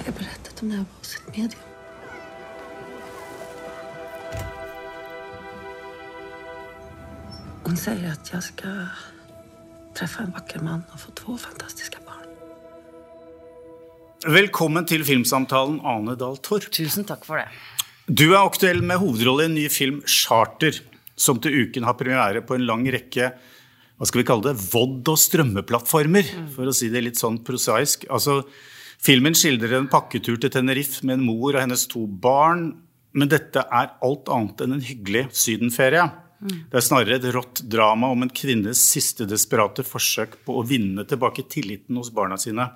Har jag berättat om när jag var hos ett medium? Hon säger att jag ska träffa en vacker man och få två fantastiska barn. Velkommen til filmsamtalen, Ane Dahl Torp. Tusen takk for det. Du er aktuell med hovedrolle i en ny film, 'Charter', som til uken har premiere på en lang rekke hva skal vi kalle det, vodd- og strømmeplattformer, for å si det litt sånn prosaisk. Altså, filmen skildrer en pakketur til Tenerife med en mor og hennes to barn, men dette er alt annet enn en hyggelig sydenferie. Det er snarere et rått drama om en kvinnes siste desperate forsøk på å vinne tilbake tilliten hos barna sine.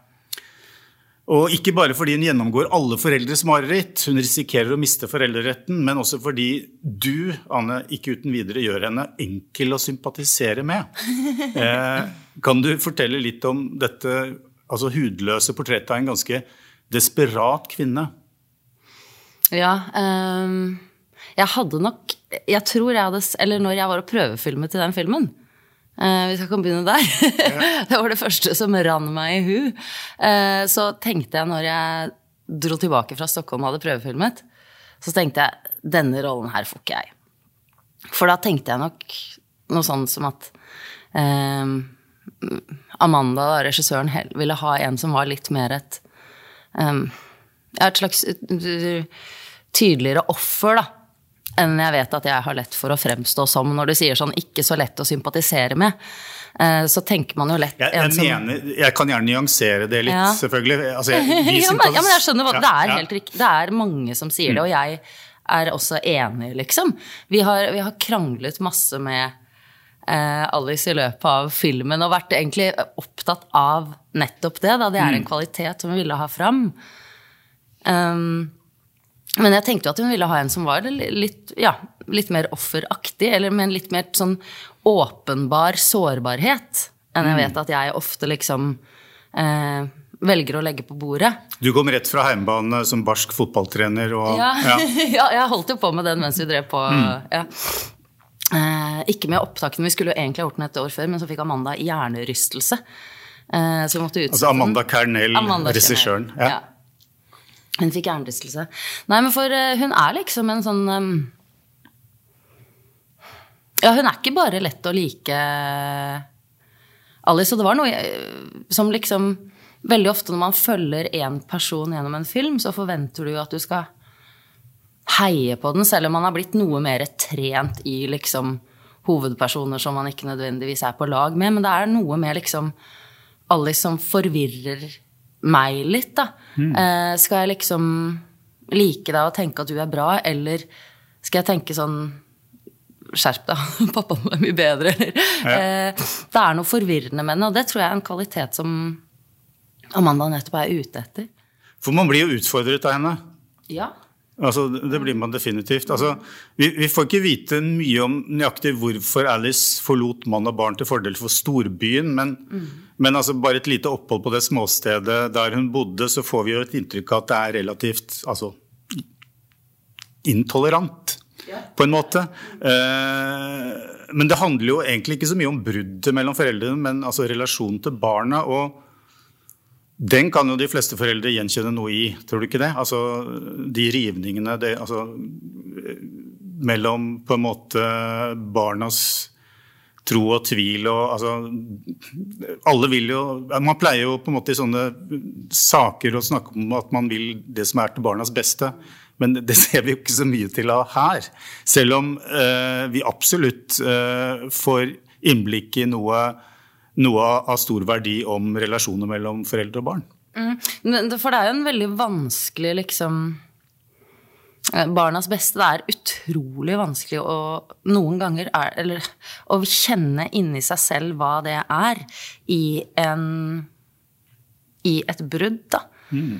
Og ikke bare fordi hun gjennomgår alle foreldres mareritt, hun risikerer å miste foreldreretten, men også fordi du, Anne, ikke uten videre gjør henne enkel å sympatisere med. Eh, kan du fortelle litt om dette altså hudløse portrettet av en ganske desperat kvinne? Ja, Um, jeg hadde nok Jeg tror jeg hadde Eller når jeg var og prøvefilmet til den filmen uh, Hvis jeg kan begynne der. det var det første som rann meg i hu. Uh, så tenkte jeg når jeg dro tilbake fra Stockholm og hadde prøvefilmet, så tenkte jeg denne rollen her får ikke jeg. For da tenkte jeg nok noe sånn som at ehm, Amanda, da, regissøren, ville ha en som var litt mer et um, et slags tydeligere offer, da. Enn jeg vet at jeg har lett for å fremstå som. Når du sier sånn 'ikke så lett å sympatisere med', eh, så tenker man jo lett Jeg, en jeg, som mener, jeg kan gjerne nyansere det litt, Ja. selvfølgelig. Altså, jeg, ja, men, ja, men jeg skjønner hva Det er helt riktig. Det er mange som sier det, og jeg er også enig, liksom. Vi har, vi har kranglet masse med Alice i løpet av filmen og vært egentlig opptatt av nettopp det. Da. Det er en kvalitet som hun ville ha fram. Um, men jeg tenkte jo at hun ville ha en som var litt, ja, litt mer offeraktig, eller med en litt mer sånn åpenbar sårbarhet enn jeg vet at jeg ofte liksom eh, velger å legge på bordet. Du kom rett fra heimbane som barsk fotballtrener og Ja, ja. jeg holdt jo på med den mens vi drev på. Ja. Eh, ikke med opptakene, vi skulle jo egentlig ha gjort den et år før, men så fikk Amanda hjernerystelse. Eh, så vi måtte utsette Altså Amanda. Kernell, regissøren. Ja. Ja. Hun fikk hjernerystelse. Nei, men for eh, hun er liksom en sånn um, Ja, hun er ikke bare lett å like, Alice. Og det var noe jeg- som liksom Veldig ofte når man følger én person gjennom en film, så forventer du jo at du skal heie på den, selv om man har blitt noe mer trent i liksom hovedpersoner som man ikke nødvendigvis er på lag med. Men det er noe med liksom Alice som forvirrer meg litt, da. Eh, skal jeg liksom like deg og tenke at du er bra, eller skal jeg tenke sånn Skjerp deg, pappaen er mye bedre, eller eh, Det er noe forvirrende med henne, og det tror jeg er en kvalitet som Amanda nettopp er ute etter. For man blir jo utfordret av henne. Ja. Altså, det blir man definitivt. Altså, vi, vi får ikke vite mye om nøyaktig hvorfor Alice forlot mann og barn til fordel for storbyen, men, men altså, bare et lite opphold på det småstedet der hun bodde, så får vi jo et inntrykk av at det er relativt altså, intolerant, på en måte. Eh, men det handler jo egentlig ikke så mye om bruddet mellom foreldrene, men altså relasjonen til barna. og den kan jo de fleste foreldre gjenkjenne noe i, tror du ikke det? Altså de rivningene det, altså, mellom på en måte barnas tro og tvil og altså Alle vil jo Man pleier jo på en måte i sånne saker å snakke om at man vil det som er til barnas beste. Men det ser vi jo ikke så mye til av her. Selv om eh, vi absolutt eh, får innblikk i noe noe av stor verdi om relasjoner mellom foreldre og barn. Mm. For det er jo en veldig vanskelig liksom eh, Barnas beste. Det er utrolig vanskelig å noen ganger er, eller, å kjenne inni seg selv hva det er i en i et brudd, da. Mm.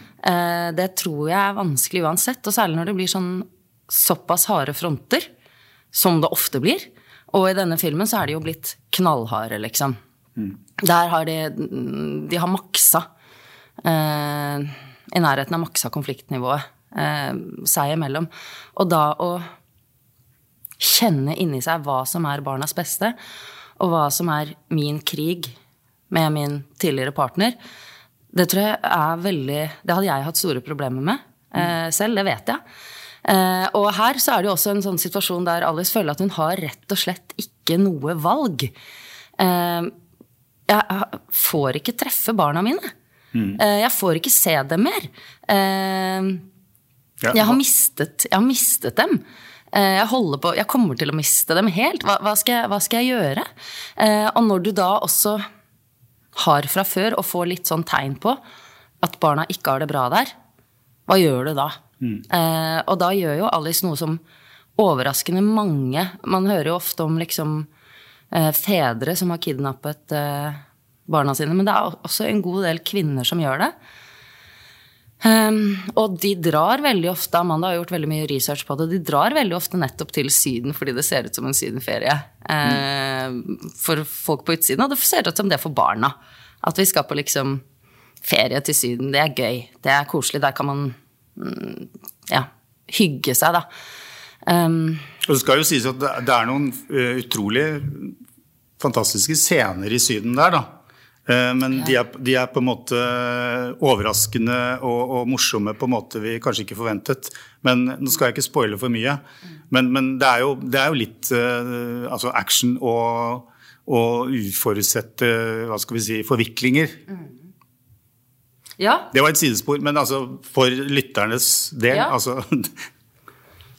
Det tror jeg er vanskelig uansett, og særlig når det blir sånn såpass harde fronter, som det ofte blir. Og i denne filmen så er de jo blitt knallharde, liksom. Der har de De har maksa eh, I nærheten av maksa konfliktnivået eh, seg imellom. Og da å kjenne inni seg hva som er barnas beste, og hva som er min krig med min tidligere partner, Det tror jeg er veldig Det hadde jeg hatt store problemer med eh, selv, det vet jeg. Eh, og her så er det jo også en sånn situasjon der Alice føler at hun har rett og slett ikke noe valg. Eh, jeg får ikke treffe barna mine. Mm. jeg får ikke se dem mer. Eh, jeg, har mistet, jeg har mistet dem. Eh, Jeg, på, jeg kommer til å miste dem helt. Hva, hva, skal, jeg, hva skal jeg gjøre? Eh, og når du da også har fra før og får litt sånn tegn på at barna ikke har det bra der, hva gjør du da? Mm. og da gjør jo Alice noe som overraskende mange Man hører jo ofte om liksom eh, fedre som har kidnappet eh, barna sine, men det er også en god del kvinner som gjør det. Um, og de drar veldig ofte, Amanda har gjort veldig mye research på det, de drar veldig ofte nettopp til Syden fordi det ser ut som en sydenferie eh, for folk på utsiden, og det ser ut som det for barna. At vi skal på liksom ferie til Syden, det er gøy, det er koselig, der kan man mm, ja, hygge seg, da. Um, Og det skal jo sies at det er noen eh, utrolig fantastiske scener i Syden der, da. Eh, Men de, er, de er på en måte overraskende og, og morsomme på en måte vi kanskje ikke forventet. Men nå skal jeg ikke spoile for mye. Men, men det, er jo, det er jo litt eh, altså action og, og uforutsette hva skal vi si, forviklinger. ja, Det var et sidespor, men altså for lytternes del Ja. altså,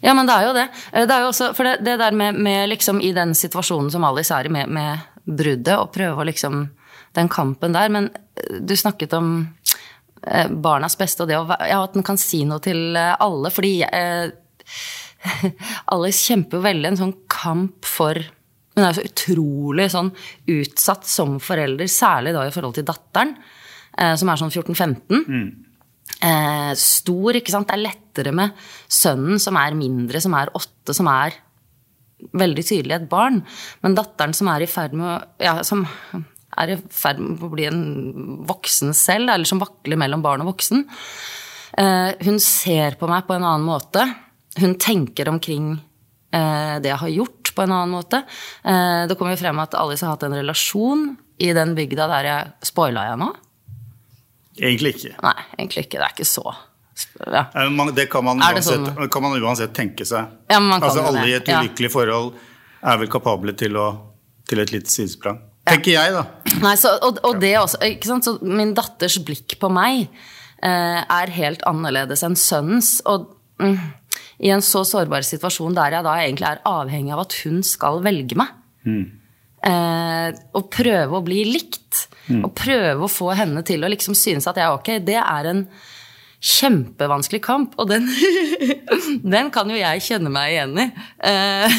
Ja, men det er jo det. Eh, det er jo også, for det, det der med, med liksom i den situasjonen som Alice er i med, med bruddet, og prøve å liksom Den kampen der. Men eh, du snakket om eh, barnas beste, og det å, ja, at den kan si noe til alle. Fordi eh, Alice kjemper jo veldig en sånn kamp for Hun er jo så utrolig sånn utsatt som forelder, særlig da i forhold til datteren, eh, som er sånn 14-15 eh, stor, ikke sant. Det er lettere med sønnen som er mindre, som er åtte, som er veldig tydelig et barn. Men datteren som er i ferd med å ja, som er i ferd med å bli en voksen selv, eller som vakler mellom barn og voksen. Eh, hun ser på meg på en annen måte. Hun tenker omkring eh, det jeg har gjort, på en annen måte. Det kommer jo frem at Alice har hatt en relasjon i den bygda der jeg spoila jeg nå. Egentlig ikke. Nei, egentlig ikke. Det er ikke så ja. Eh, Det kan man, det uansett, sånn? kan man uansett tenke seg. Ja, men man kan altså, alle i et ja. ulykkelig forhold er vel kapable til, å, til et lite sidesprang. Tenker jeg, da. Nei, så, og, og det også? Så min datters blikk på meg eh, er helt annerledes enn sønnens. Og mm, i en så sårbar situasjon der jeg da egentlig er avhengig av at hun skal velge meg. Eh, og prøve å bli likt. Og prøve å få henne til å liksom synes at jeg er ok. Det er en kjempevanskelig kamp, og den, den kan jo jeg kjenne meg igjen i. Eh,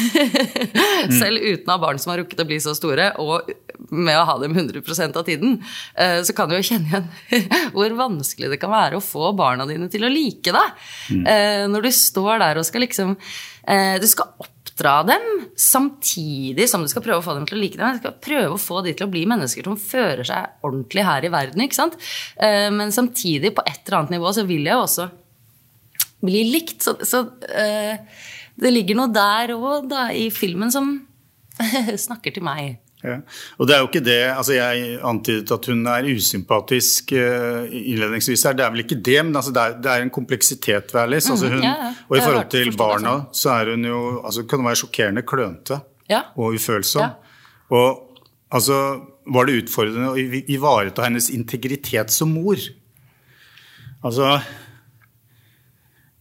Selv uten å ha barn som har rukket å bli så store, og med å ha dem 100% av tiden, eh, så kan du jo kjenne igjen hvor vanskelig det kan være å få barna dine til å like deg. Eh, Når du står der og skal liksom Du skal oppdra dem samtidig som du skal prøve å få dem til å like dem. Du skal prøve å få de til å bli mennesker som fører seg ordentlig her i verden. ikke sant? Eh, Men samtidig, på et eller annet nivå, så vil jeg jo også bli likt. Så, så eh, det ligger noe der òg, da, i filmen som snakker til meg. Ja. Og det er jo ikke det altså Jeg antydet at hun er usympatisk uh, innledningsvis her. Det er vel ikke det, men altså det, er, det er en kompleksitet ved Alice. altså hun, Mm, ja, ja. Og i forhold til barna sånn. så er hun jo altså Kan være sjokkerende klønete og ufølsom. Ja. Og altså var det utfordrende å ivareta hennes integritet som mor. Altså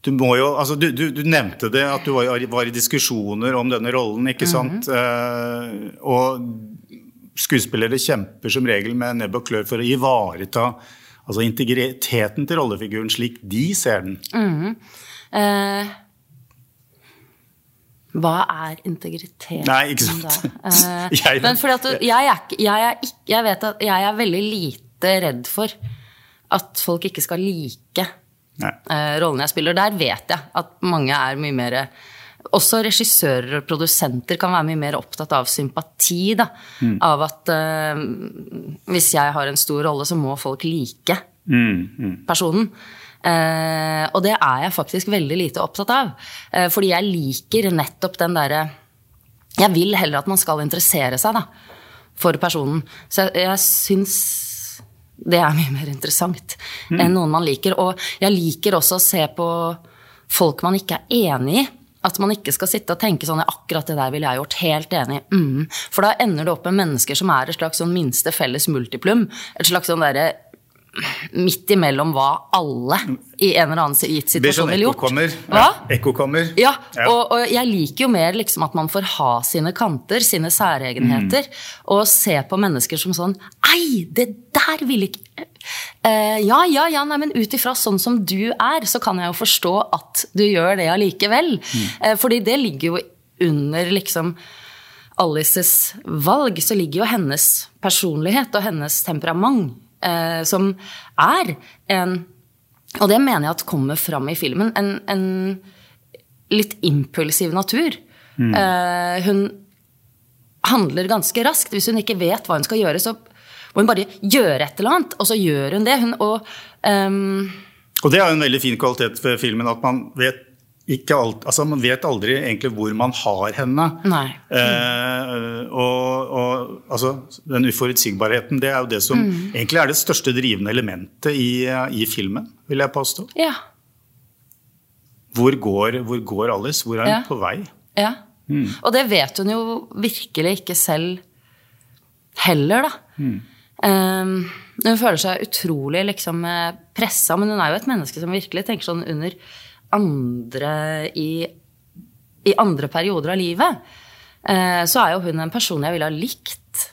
du, jo, altså du, du, du nevnte det, at du var, i- var i diskusjoner om denne rollen. ikke sant? Eh, og skuespillere kjemper som regel med nebb og klør for å ivareta altså integriteten til rollefiguren slik de ser den. Eh, hva er integritet? Nei, ikke sant? Eh, Jeg- men fordi at jeg, er, jeg, er ikke, jeg vet at jeg er veldig lite redd for at folk ikke skal like Nei. rollene rollen jeg spiller. Der vet jeg at mange er mye mer Også regissører og produsenter kan være mye mer opptatt av sympati. Da. Mm. Av at uh, hvis jeg har en stor rolle, så må folk like Mm, personen. Uh, og det er jeg faktisk veldig lite opptatt av. Uh, fordi jeg liker nettopp den derre Jeg vil heller at man skal interessere seg da, for personen. Så jeg, jeg syns det er mye mer interessant enn noen man liker. Og jeg liker også å se på folk man ikke er enig i. At man ikke skal sitte og tenke sånn akkurat det der ville jeg gjort. Helt enig. Mm. For da ender det opp med mennesker som er et slags sånn minste felles multiplum. Et slags sånn derre midt imellom hva alle i en eller annen gitt blir situasjon sånn ville gjort. Kommer. Ja, ekkokammer. Ja, Ja. Og, og jeg liker jo mer liksom at man får ha sine kanter, sine særegenheter, og se på mennesker som sånn Ei, det der ville ikke Eh, Ja, ja, ja, nei, men ut ifra sånn som du er, så kan jeg jo forstå at du gjør det allikevel. Eh, fordi det ligger jo under liksom Alices valg, så ligger jo hennes personlighet og hennes temperament, eh, som er en Og det mener jeg at kommer fram i filmen. En, en litt impulsiv natur. Eh, hun handler ganske raskt. Hvis hun ikke vet hva hun skal gjøre, så må hun bare gjøre et eller annet, og så gjør hun det. Hun, og ehm, Og det er jo en veldig fin kvalitet ved filmen, at man vet alt, altså man vet aldri egentlig hvor man har henne. Eh, og, og altså, den uforutsigbarheten, det er jo det som Mm. egentlig er det største drivende elementet i, i filmen, vil jeg påstå. ja. Hvor går, hvor går Alice? Hvor er hun Ja. på vei? Ja. Og det vet hun jo virkelig ikke selv heller, da. Um, hun føler seg utrolig liksom pressa, men hun er jo et menneske som virkelig tenker sånn under andre i, i andre perioder av livet. Eh, så er jo hun en person jeg ville ha likt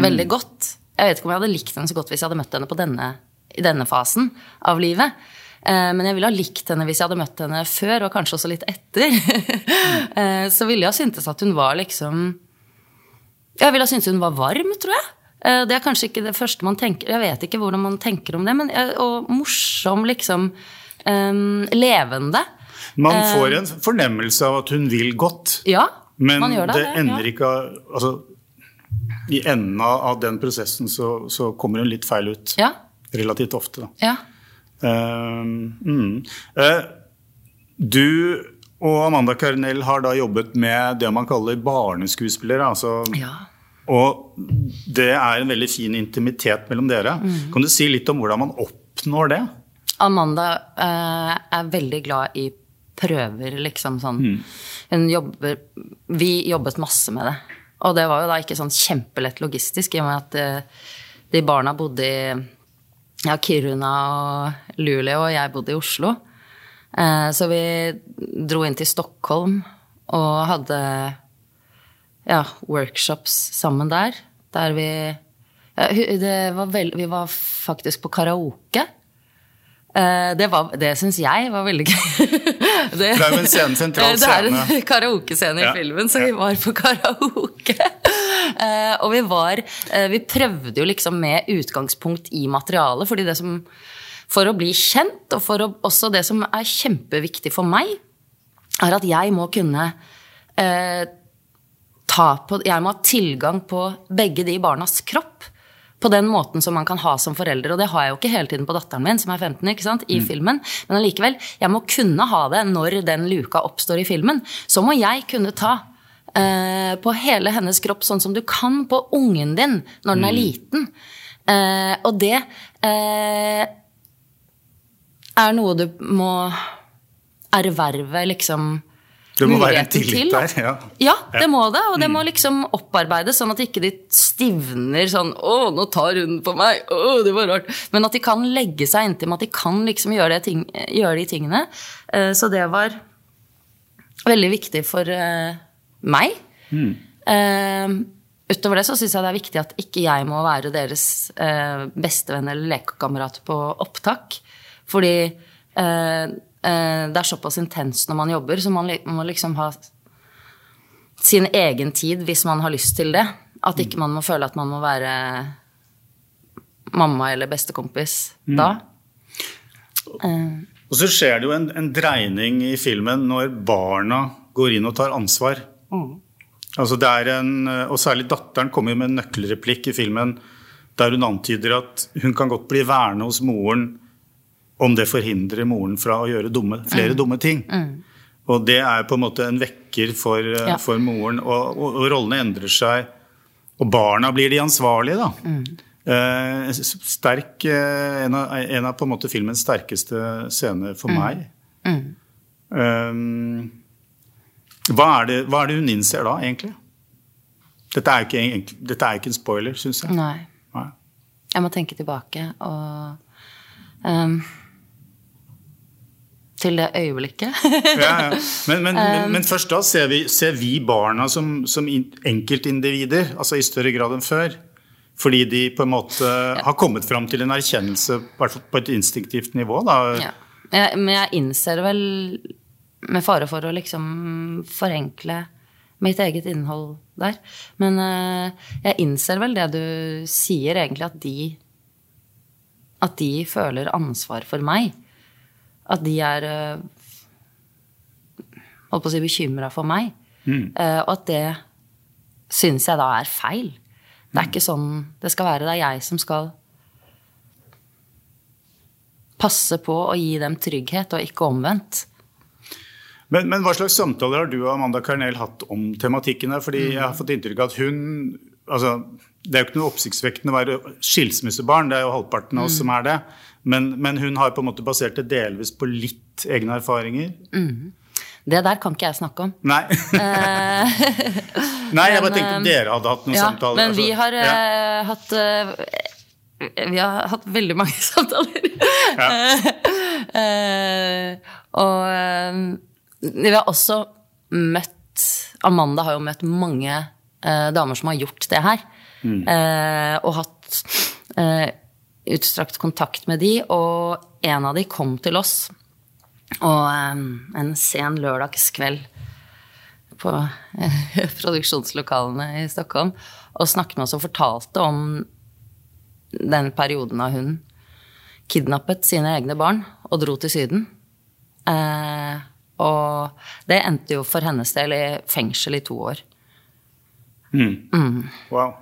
veldig godt. Jeg vet ikke om jeg hadde likt henne så godt hvis jeg hadde møtt henne på denne, i denne fasen av livet. Eh, Men jeg ville ha likt henne hvis jeg hadde møtt henne før, og kanskje også litt etter. Eh, Så ville jeg ha syntes at hun var liksom Jeg ville ha syntes hun var varm, tror jeg. Eh, Det er kanskje ikke det første man tenker Jeg vet ikke hvordan man tenker om det, men og morsom, liksom. Eh, Levende. Man får en fornemmelse av at hun vil godt. Ja, Men det. det ender ja. ikke altså, I enden av den prosessen så, så kommer hun litt feil ut. Ja. Relativt ofte, da. ja. Eh, mm. uh, du og Amanda Carnell har da jobbet med det man kaller barneskuespillere. Altså, ja. Og det er en veldig fin intimitet mellom dere. Mm. Kan du si litt om hvordan man oppnår det? Amanda eh, er veldig glad i prøver, liksom sånn. Hun jobber Vi jobbet masse med det. Og det var jo da ikke sånn kjempelett logistisk, i og med at eh, de barna bodde i ja, Kiruna og Luleå, og jeg bodde i Oslo. Eh, så vi dro inn til Stockholm og hadde ja, workshops sammen der. Der vi ja, det var vel, Vi var faktisk på karaoke. Eh, Det, var- det syns jeg var veldig gøy. Det, Det er jo en scene, sentral det er scene. en karaokescene i Ja, filmen, så vi var på karaoke. Eh, og vi var eh, Vi prøvde jo liksom med utgangspunkt i materialet, fordi det som For å bli kjent, og for å, også det som er kjempeviktig for meg, er at jeg må kunne eh, ta på Jeg må ha tilgang på begge de barnas kropp. På den måten som man kan ha som forelder. Og det har jeg jo ikke hele tiden på datteren min, som er 15, ikke sant, i filmen. Men allikevel, jeg må kunne ha det når den luka oppstår i filmen. Så må jeg kunne ta eh, på hele hennes kropp, sånn som du kan på ungen din når den er liten. Eh, og det eh, er noe du må erverve, liksom Det må være en tillit til, der, ja. Ja, det må det. Og det må liksom opparbeides, sånn at ikke de stivner sånn 'Å, nå tar hun på meg. Å, det var rart.' Men at de kan legge seg inntil med at de kan liksom gjøre, det ting, gjøre de tingene. Eh, Så det var veldig viktig for eh, meg. Mm. Utover det så syns jeg det er viktig at ikke jeg må være deres eh, bestevenn eller lekekamerat på opptak. Fordi eh, eh, det er såpass intenst når man jobber, så man, man må liksom ha sin egen tid hvis man har lyst til det. At ikke man må føle at man må være mamma eller bestekompis da. Og så skjer det jo en, en dreining i filmen når barna går inn og tar ansvar. Altså det er en, og særlig datteren kommer jo med en nøkkelreplikk i filmen der hun antyder at hun kan godt bli værende hos moren om det forhindrer moren fra å gjøre dumme, flere dumme ting. Og det er på en måte en vekker for, eh, Ja. for moren, og, og, og rollene endrer seg. Og barna blir de ansvarlige, da. Eh, sterk, eh, en, av, en av på en filmens sterkeste scener for meg. Um, hva, er det, hva er det hun innser da, egentlig? Dette er ikke, dette er ikke en spoiler, syns jeg. Nei. Nei. Jeg må tenke tilbake og ehm, Til det øyeblikket. Ja, ja. Men, men, men, men først da ser vi, ser vi barna som, som enkeltindivider, altså i større grad enn før. Fordi de på en måte har kommet fram til en erkjennelse i hvert fall på et instinktivt nivå. Ja. Jeg, men jeg innser vel, med fare for å liksom forenkle mitt eget innhold der Men eh, jeg innser vel det du sier, egentlig, at de At de føler ansvar for meg. At de er eh, Holdt på å si bekymra for meg. Eh, og at det syns jeg da er feil. Det er ikke sånn det skal være. Det er jeg som skal passe på å gi dem trygghet, og ikke omvendt. Men, men hva slags samtaler har du og Amanda Carnell hatt om tematikken her? Fordi jeg har fått inntrykk av at hun altså, Det er jo ikke noe oppsiktsvekkende å være skilsmissebarn, det er jo halvparten av oss som er det. Men, men hun har på en måte basert det delvis på litt egne erfaringer. Det der kan ikke jeg snakke om. Nei. Nei, jeg bare tenkte om dere hadde hatt noen Ja, samtaler. men vi altså. har Ja. uh, hatt uh, Vi har hatt veldig mange samtaler. Eh, og eh, vi har også møtt Amanda har jo møtt mange eh, damer som har gjort det her. Eh, og hatt eh, utstrakt kontakt med de, og en av de kom til oss. Og um, en sen lørdagskveld på eh, produksjonslokalene i Stockholm og snakket med oss og fortalte om den perioden da hun kidnappet sine egne barn og dro til Syden. Uh, og det endte jo for hennes del i fengsel i to år. Wow.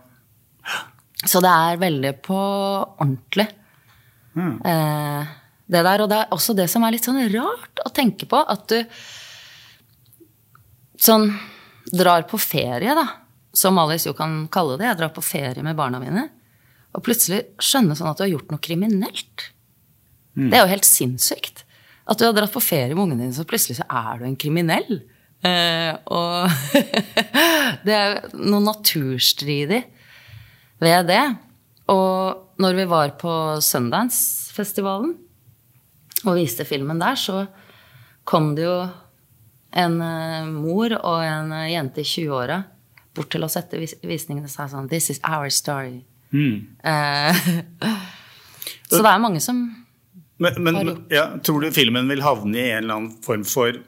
Så det er veldig på ordentlig. Eh, det der, og det er også det som er litt sånn rart å tenke på, at du sånn drar på ferie, da. Som Alice jo kan kalle det. Jeg drar på ferie med barna mine. Og plutselig skjønne sånn at du har gjort noe kriminelt. Det er jo helt sinnssykt. At du har dratt på ferie med ungene dine, så plutselig så er du en kriminell. Eh, og det er noe naturstridig ved det. Og når vi var på Sundance-festivalen og viste filmen der, så kom det jo en eh, mor og en eh, jente i 20-åra bort til oss etter visningen og sa sånn This is our story. Mm. så det er mange som Men, men ja, tror du filmen vil havne i en eller annen form for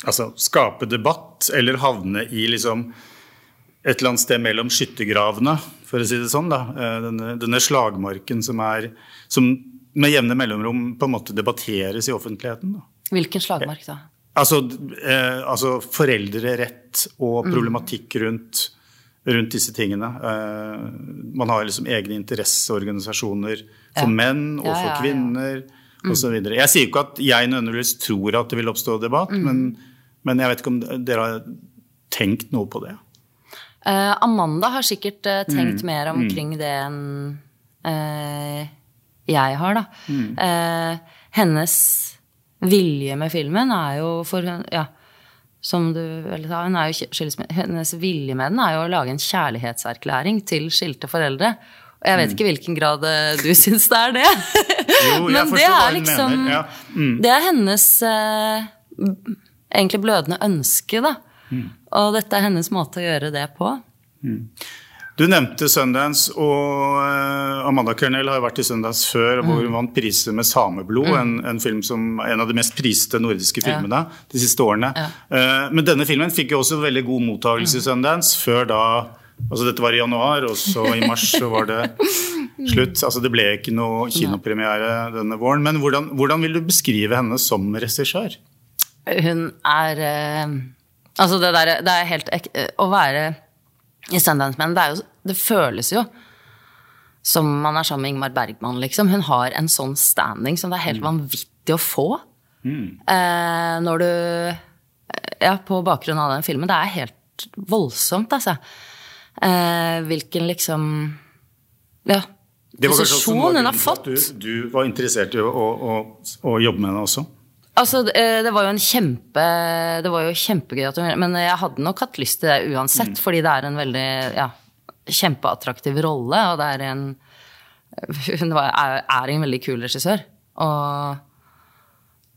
Altså skape debatt, eller havne i liksom et eller annet sted mellom skyttergravene, for å si det sånn. Eh, Denne, denne slagmarken som er Som med jevne mellomrom på en måte debatteres i offentligheten. da. Hvilken slagmark, da? Altså, eh, altså foreldrerett og Mm. problematikk rundt, rundt disse tingene. Eh, man har liksom egne interesseorganisasjoner for Ja. menn og for ja, ja. kvinner osv. Jeg sier ikke at jeg nødvendigvis tror at det vil oppstå debatt, Mm. men, men jeg vet ikke om dere har tenkt noe på det. Eh, Amanda har sikkert Mm. tenkt mer omkring det enn uh, jeg har, da. Mm. Hennes vilje med filmen er jo for Ja, som du sa, hun er jo hennes vilje med den er jo å lage en kjærlighetserklæring til skilte foreldre. Og jeg vet ikke i hvilken grad du syns det er det. Mm. Jo, Men det er liksom ja. Mm. Det er hennes egentlig blødende ønske, da. Mm. Og dette er hennes måte å gjøre det på. Du nevnte Sundance, og eh, Amanda Kernell har jo vært i Sundance før, hvor Mm. hun vant priser med 'Sameblod', en, en film som en av de mest priste nordiske filmene de siste årene. Ja. men denne filmen fikk jo også veldig god mottakelse Mm. i Sundance før da Altså dette var i januar, og så i mars så var det slutt. Altså det ble ikke noe kinopremiere denne våren. Men hvordan, hvordan vil du beskrive henne som regissør? Hun er eh, Altså, det der Det er helt ek Å være i Sundance Men det jo Det føles jo som man er sammen med Ingmar Bergman, liksom. Hun har en sånn standing som det er helt vanvittig å få. Eh, når du Ja, på bakgrunn av den filmen. Det er helt voldsomt, altså. Eh, hvilken liksom ja, posisjon hun har fått. du, du var interessert i å, å, å jobbe med henne også. Altså, det det var jo en kjempe Det var jo kjempegøy at hun Men jeg hadde nok hatt lyst til det uansett, Mm. fordi det er en veldig ja, kjempeattraktiv rolle, og det er en Hun er, er en veldig kul regissør å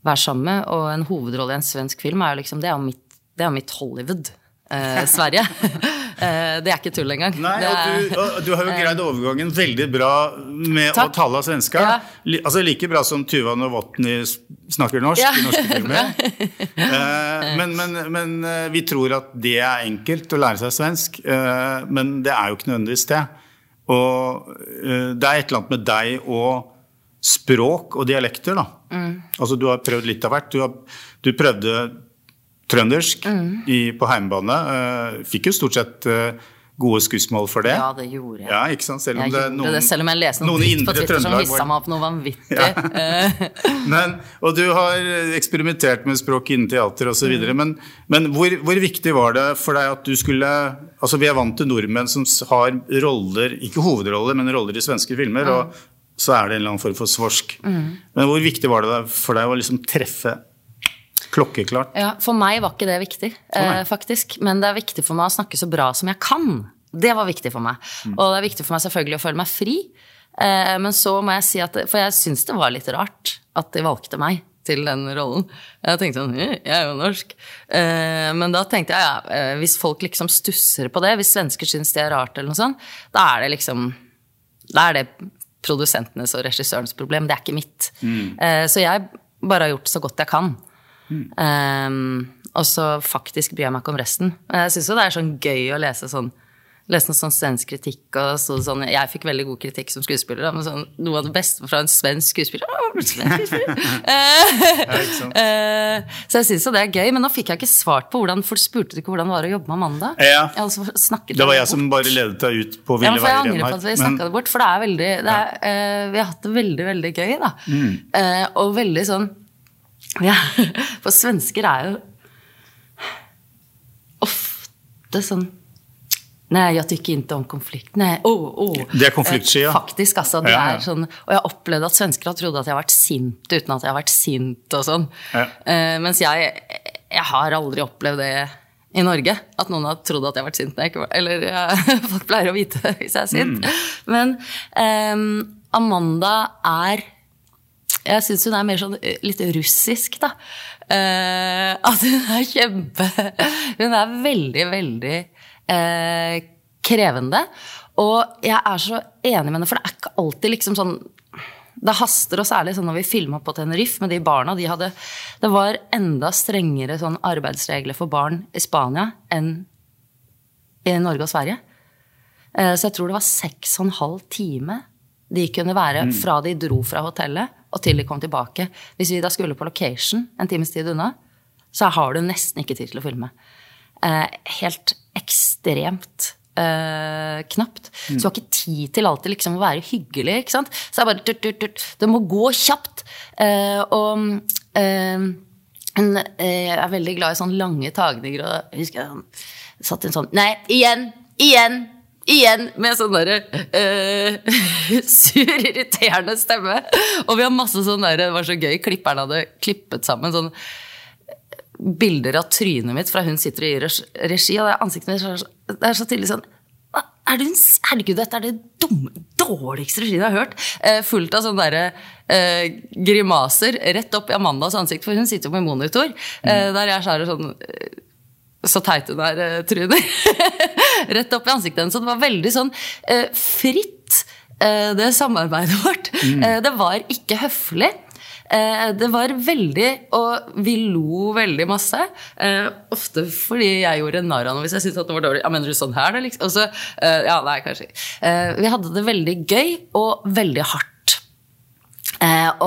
være sammen med, og en hovedrolle i en svensk film er jo liksom Det er jo mitt, det er mitt Hollywood. Eh, Sverige. eh, det er ikke tull engang. Nei, og du, og du har jo greid overgangen veldig bra med Takk. å tale svenska. Ja. Altså Like bra som Tuva Novotny snakker norsk Ja. i norske filmer. Eh, men, men, men eh, vi tror at det er enkelt å lære seg svensk, eh, men det er jo ikke nødvendigvis det. Og eh, det er et eller annet med deg og språk og dialekter, da. Mm. Altså du har prøvd litt av hvert. Du, har, du prøvde trøndersk Mm. i, på heimebane. eh, fikk jo stort sett eh, gode skussmål for det. ja, det gjorde jeg. Ja, ikke sant? Selv om Jeg det noen, det, selv om jeg leste noen, noen dritt på Twitter som hissa meg opp noe vanvittig. Ja. men, Og du har eksperimentert med språk innen teater osv. Mm. Men, men hvor, hvor viktig var det for deg at du skulle Altså Vi er vant til nordmenn som har roller, ikke hovedroller, men roller i svenske filmer. Mm. Og så er det en eller annen form for svorsk. Men hvor viktig var det for deg å liksom treffe klokkeklart? Ja, For meg var ikke det viktig, eh, faktisk. Men det er viktig for meg å snakke så bra som jeg kan. Det var viktig for meg. Mm. Og det er viktig for meg selvfølgelig å føle meg fri. Eh, men så må jeg si at For jeg syns det var litt rart at de valgte meg til den rollen. Jeg tenkte sånn «Hm, Jeg er jo norsk. Eh, men da tenkte jeg ja, eh, hvis folk liksom stusser på det, hvis svensker syns det er rart, eller noe sånt, da er det liksom Da er det produsentenes og regissørens problem. Det er ikke mitt. Eh, så jeg bare har gjort så godt jeg kan. Um, og så faktisk bryr jeg meg ikke om resten. Men Jeg syns jo det er sånn gøy å lese sånn Lese noe sånn svensk kritikk. Og så, sånn, jeg fikk veldig god kritikk som skuespiller, men sånn, noe av det beste fra en svensk skuespiller. Svensk skuespiller. Ja? Eh, så jeg syns jo det er gøy, men nå fikk jeg ikke svart på hvordan For spurte du ikke hvordan det var å jobbe med Amanda? Ja. Altså Det var jeg jeg som bare ledet deg ut på ja, ville men for jeg angrer på at vi snakka det bort, for det er veldig det er, uh, Vi har hatt det veldig, veldig gøy, da. Mm. Uh, og veldig sånn ja, For svensker er jo ofte sånn Nei, jeg tykker ikke om konflikt. Nei, oh, oh. Det er konfliktsky, ja. Eh, Faktisk, altså. Det Ja, ja. er sånn, og jeg har opplevd at svensker har trodd at jeg har vært sint uten at jeg har vært sint og sånn. Ja. Uh, mens jeg, jeg har aldri opplevd det i Norge. At noen har trodd at jeg har vært sint jeg ikke Eller ja, folk pleier å vite hvis jeg er sint. Mm. Men um, Amanda er Jeg syns hun er mer sånn eh, litt russisk, da. Uh, at hun er kjempe Hun er veldig, veldig uh, krevende. Og jeg er så enig med henne, for det er ikke alltid liksom sånn det haster, og særlig sånn når vi filma på Tenerife med de barna. De hadde, det var enda strengere sånn arbeidsregler for barn i Spania enn i Norge og Sverige. Så jeg tror det var seks og en halv time de kunne være fra de dro fra hotellet og til de kom tilbake. Hvis vi da skulle på location en times tid unna, så har du nesten ikke tid til å filme. Eh, Helt ekstremt eh, knapt. Så du har ikke tid til alltid liksom å være hyggelig. ikke sant? Så det er bare tut, tut, tut. Det må gå kjapt. Eh, og eh, hun eh, er veldig glad i sånne lange tagninger. Og jeg husker jeg satt en sånn Nei, igjen! Igjen! Igjen! Med sånn derre uh, sur, irriterende stemme. Og vi har masse sånn derre Det var så gøy. Klipperen hadde klippet sammen sånn bilder av trynet mitt fra hun sitter i regi, og det ansiktet mitt er så, det er så tydelig sånn er det, en- Herregud, dette er det dumme, dårligste regien jeg har hørt. Eh, fullt av sånne der, eh, grimaser rett opp i Amandas ansikt, for hun sitter jo med monitor. Eh, der jeg skjærer sånn eh, så teit hun er, eh, Trude. Rett opp i ansiktet hennes. Så det var veldig sånn eh, fritt, eh, det samarbeidet vårt. Mm. det var ikke høflig. Det var veldig Og vi lo veldig masse. Ofte fordi jeg gjorde narr av noe hvis jeg syntes det var dårlig. Ja, mener du sånn her, da? Liksom? Og så, ja, nei, kanskje. Vi hadde det veldig gøy og veldig hardt.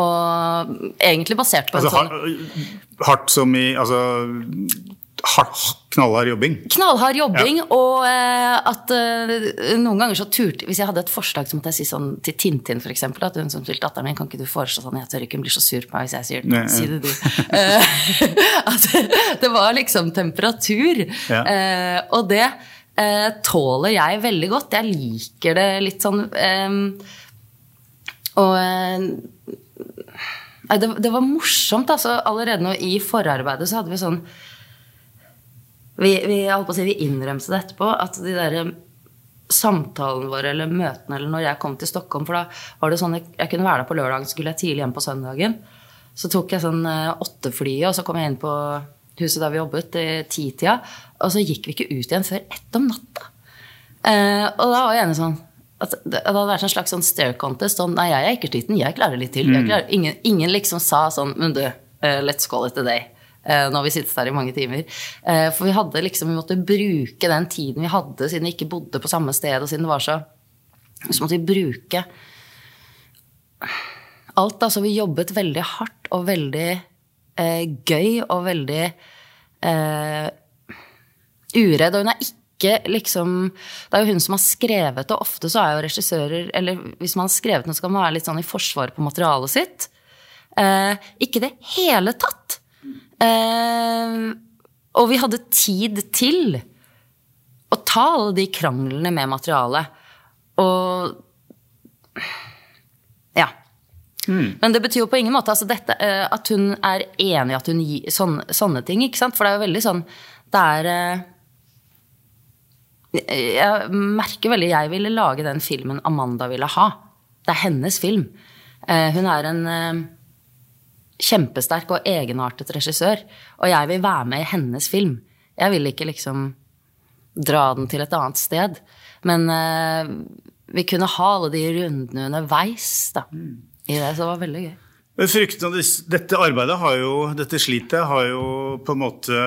Og egentlig basert på Altså, sånn hardt som i altså, knallhard jobbing. Knallhard jobbing, og eh, at eh, noen ganger så turte Hvis jeg hadde et forslag, så måtte jeg si sånn til Tintin, eksempel, at hun som spilte datteren min, kan ikke du foreslå sånn, jeg tør ikke, hun blir så sur på meg hvis jeg sier Nei. Si det, du. Eh, at det var liksom temperatur. Ja. Eh, og det eh, tåler jeg veldig godt. Jeg liker det litt sånn eh, Og eh, det, det var morsomt. Altså, allerede nå i forarbeidet så hadde vi sånn Vi, vi, si, vi innrømte det etterpå, at de der samtalene våre eller møtene eller når jeg kom til Stockholm For da var det sånn jeg, jeg kunne være der på lørdagen, så skulle jeg tidlig hjem på søndagen. Så tok jeg sånn eh, åtteflyet, og så kom jeg inn på huset der vi jobbet, i titida. Og så gikk vi ikke ut igjen før ett om natta. Eh, og da var jeg enig sånn at det hadde vært en slags sånn stare contest. Sånn, nei, jeg er ikke sliten, jeg klarer litt til. Jeg klarer, ingen, ingen liksom sa sånn Men du, uh, let's call it a day. Eh, nå vi sitter der i mange timer. Eh, for vi hadde liksom, vi måtte bruke den tiden vi hadde, siden vi ikke bodde på samme sted, og siden det var så Så måtte vi bruke alt. Altså, vi jobbet veldig hardt og veldig eh, gøy og veldig eh, uredd. Og hun er ikke liksom Det er jo hun som har skrevet det. Ofte så er jo regissører Eller hvis man har skrevet noe, så kan man være litt sånn i forsvar på materialet sitt. Eh, ikke det hele tatt. Eh, og vi hadde tid til å ta alle de kranglene med materialet. Og ja. Men det betyr jo på ingen måte altså dette, eh, at hun er enig i at hun gir sånne, sånne ting. ikke sant? For det er jo veldig sånn Det er eh, Jeg merker veldig Jeg ville lage den filmen Amanda ville ha. Det er hennes film. Eh, Hun er en kjempesterk og egenartet regissør. Og jeg vil være med i hennes film. Jeg vil ikke liksom dra den til et annet sted. Men eh, vi kunne ha alle de rundene underveis da, i det, så det var veldig gøy. Men Fryktene av dette arbeidet har jo, dette slitet har jo på en måte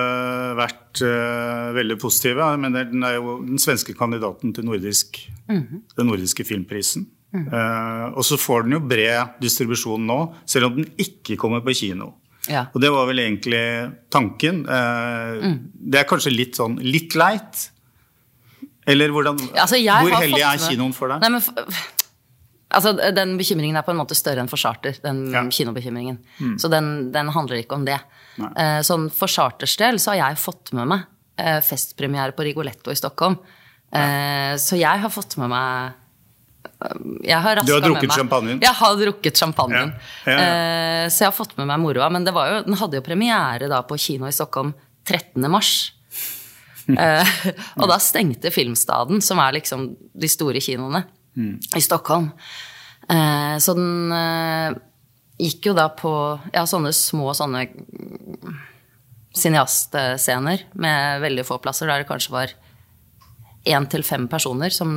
vært uh, veldig positive. Men den er jo den svenske kandidaten til nordisk, den nordiske filmprisen. Eh, og så får den jo bred distribusjon nå, selv om den ikke kommer på kino. Ja. Og det var vel egentlig tanken. Eh, Det er kanskje litt sånn litt leit? Eller hvordan, Altså, hvor heldig er kinoen for deg? Nei, men altså, den bekymringen er på en måte større enn for charter, den Ja. kinobekymringen. Så den, den handler ikke om det. Eh, sånn for charters del så har jeg fått med meg festpremiere på Rigoletto i Stockholm. Ja. så jeg har fått med meg jeg har Du har drukket champagnen? Jeg har drukket champagnen. Ja. Ja, ja. Eh, så jeg har fått med meg moroa. Men det var jo, den hadde jo premiere da på kino i Stockholm 13. mars. Eh, og da stengte Filmstaden, som er liksom de store kinoene i Stockholm. Eh, så den gikk jo da på ja, sånne små sånne mm, cineastscener med veldig få plasser, der det kanskje var én til fem personer som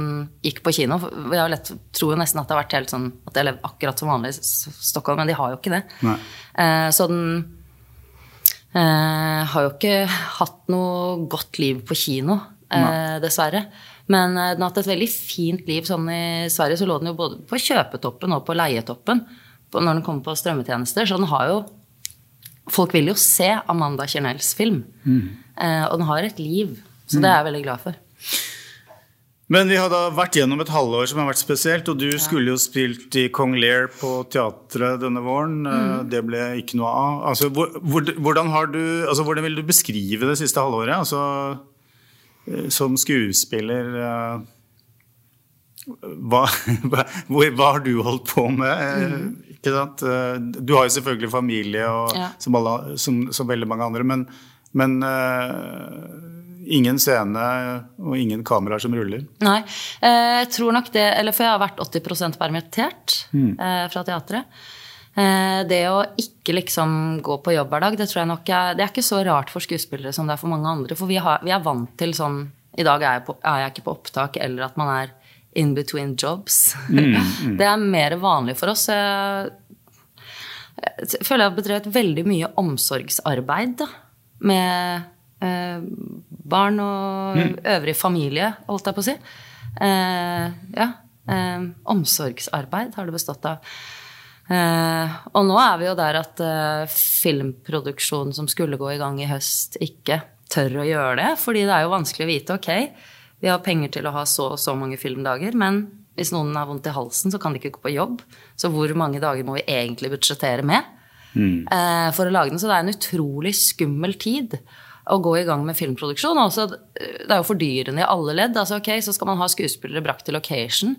gikk på kino. Jeg lett, tror jo nesten at det har vært helt sånn at det er akkurat som vanlig i Stockholm, men de har jo ikke det. Eh, så den eh, har jo ikke hatt noe godt liv på kino, eh, dessverre. Men eh, den har hatt et veldig fint liv. Sånn I Sverige så lå den jo både på kjøpetoppen og på leietoppen på, når den kommer på strømmetjenester. Så den har jo Folk vil jo se Amanda Kjernells film. Eh, og den har et liv. Så det er jeg veldig glad for. Men vi har da vært gjennom et halvår som har vært spesielt, og du skulle jo spilt i Kong Lear på teatret denne våren. Mm. Det ble ikke noe av. Altså, hvor- hvor- hvordan, har du, altså, hvordan vil du beskrive det siste halvåret? Altså, eh, som skuespiller eh, hva, hva, hva har du holdt på med? Mm. Ikke sant? Eh, Du har jo selvfølgelig familie, og, Ja. som, alle, som, som veldig mange andre, men, men eh, ingen scene og ingen kameraer som ruller. Nei. eh, Jeg tror nok det Eller for jeg har vært 80% permittert mm. fra teatret. Eh, Det å ikke liksom gå på jobb hver dag, det tror jeg nok er, det er ikke så rart for skuespillere som det er for mange andre. For vi, har, vi er vant til sånn I dag er jeg, på, er jeg ikke på opptak, eller at man er in between jobs. det er mer vanlig for oss. Jeg, føler jeg har bedrevet veldig mye omsorgsarbeid da, med eh, barn og øvrig familie, holdt jeg på å si. Eh, ja. Eh, omsorgsarbeid har det bestått av. Eh, og nå er vi jo der at eh, filmproduksjonen som skulle gå i gang i høst, ikke tør å gjøre det. Fordi det er jo vanskelig å vite. Ok, vi har penger til å ha så og så mange filmdager, men hvis noen har vondt i halsen, så kan de ikke gå på jobb. Så hvor mange dager må vi egentlig budsjettere med eh, for å lage den? Så det er en utrolig skummel tid. Å gå i gang med filmproduksjon. Også, det er jo fordyrende i alle ledd. Altså, ok, Så skal man ha skuespillere brakt til location.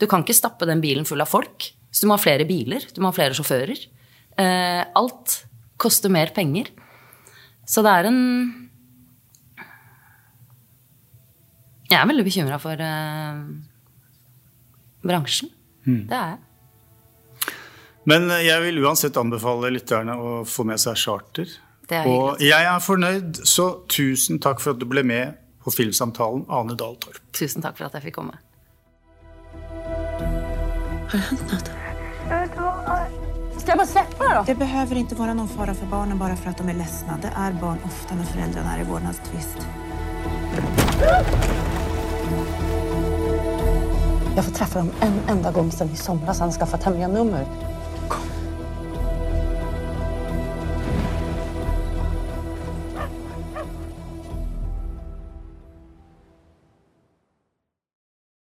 Du kan ikke stappe den bilen full av folk. Så du må ha flere biler, du må ha flere sjåfører. Eh, alt koster mer penger. Så det er en Jeg er veldig bekymra for eh, bransjen. Det er jeg. Men jeg vil uansett anbefale lytterne å få med seg charter. Det er Og jeg er fornøyd, så tusen takk for at du ble med på Filmsamtalen, Ane Dahl Torp. Tusen takk for at jeg fikk komme. Har det hendt noe? Skal jeg bare slippe det då? Det behøver ikke være noen fare for barna bare for at de er ledsna. Det er barn ofte når foreldrene er i vårdnadstvist. Jeg får treffe dem en enda gang siden i somras. Han skaffet hemliga nummer.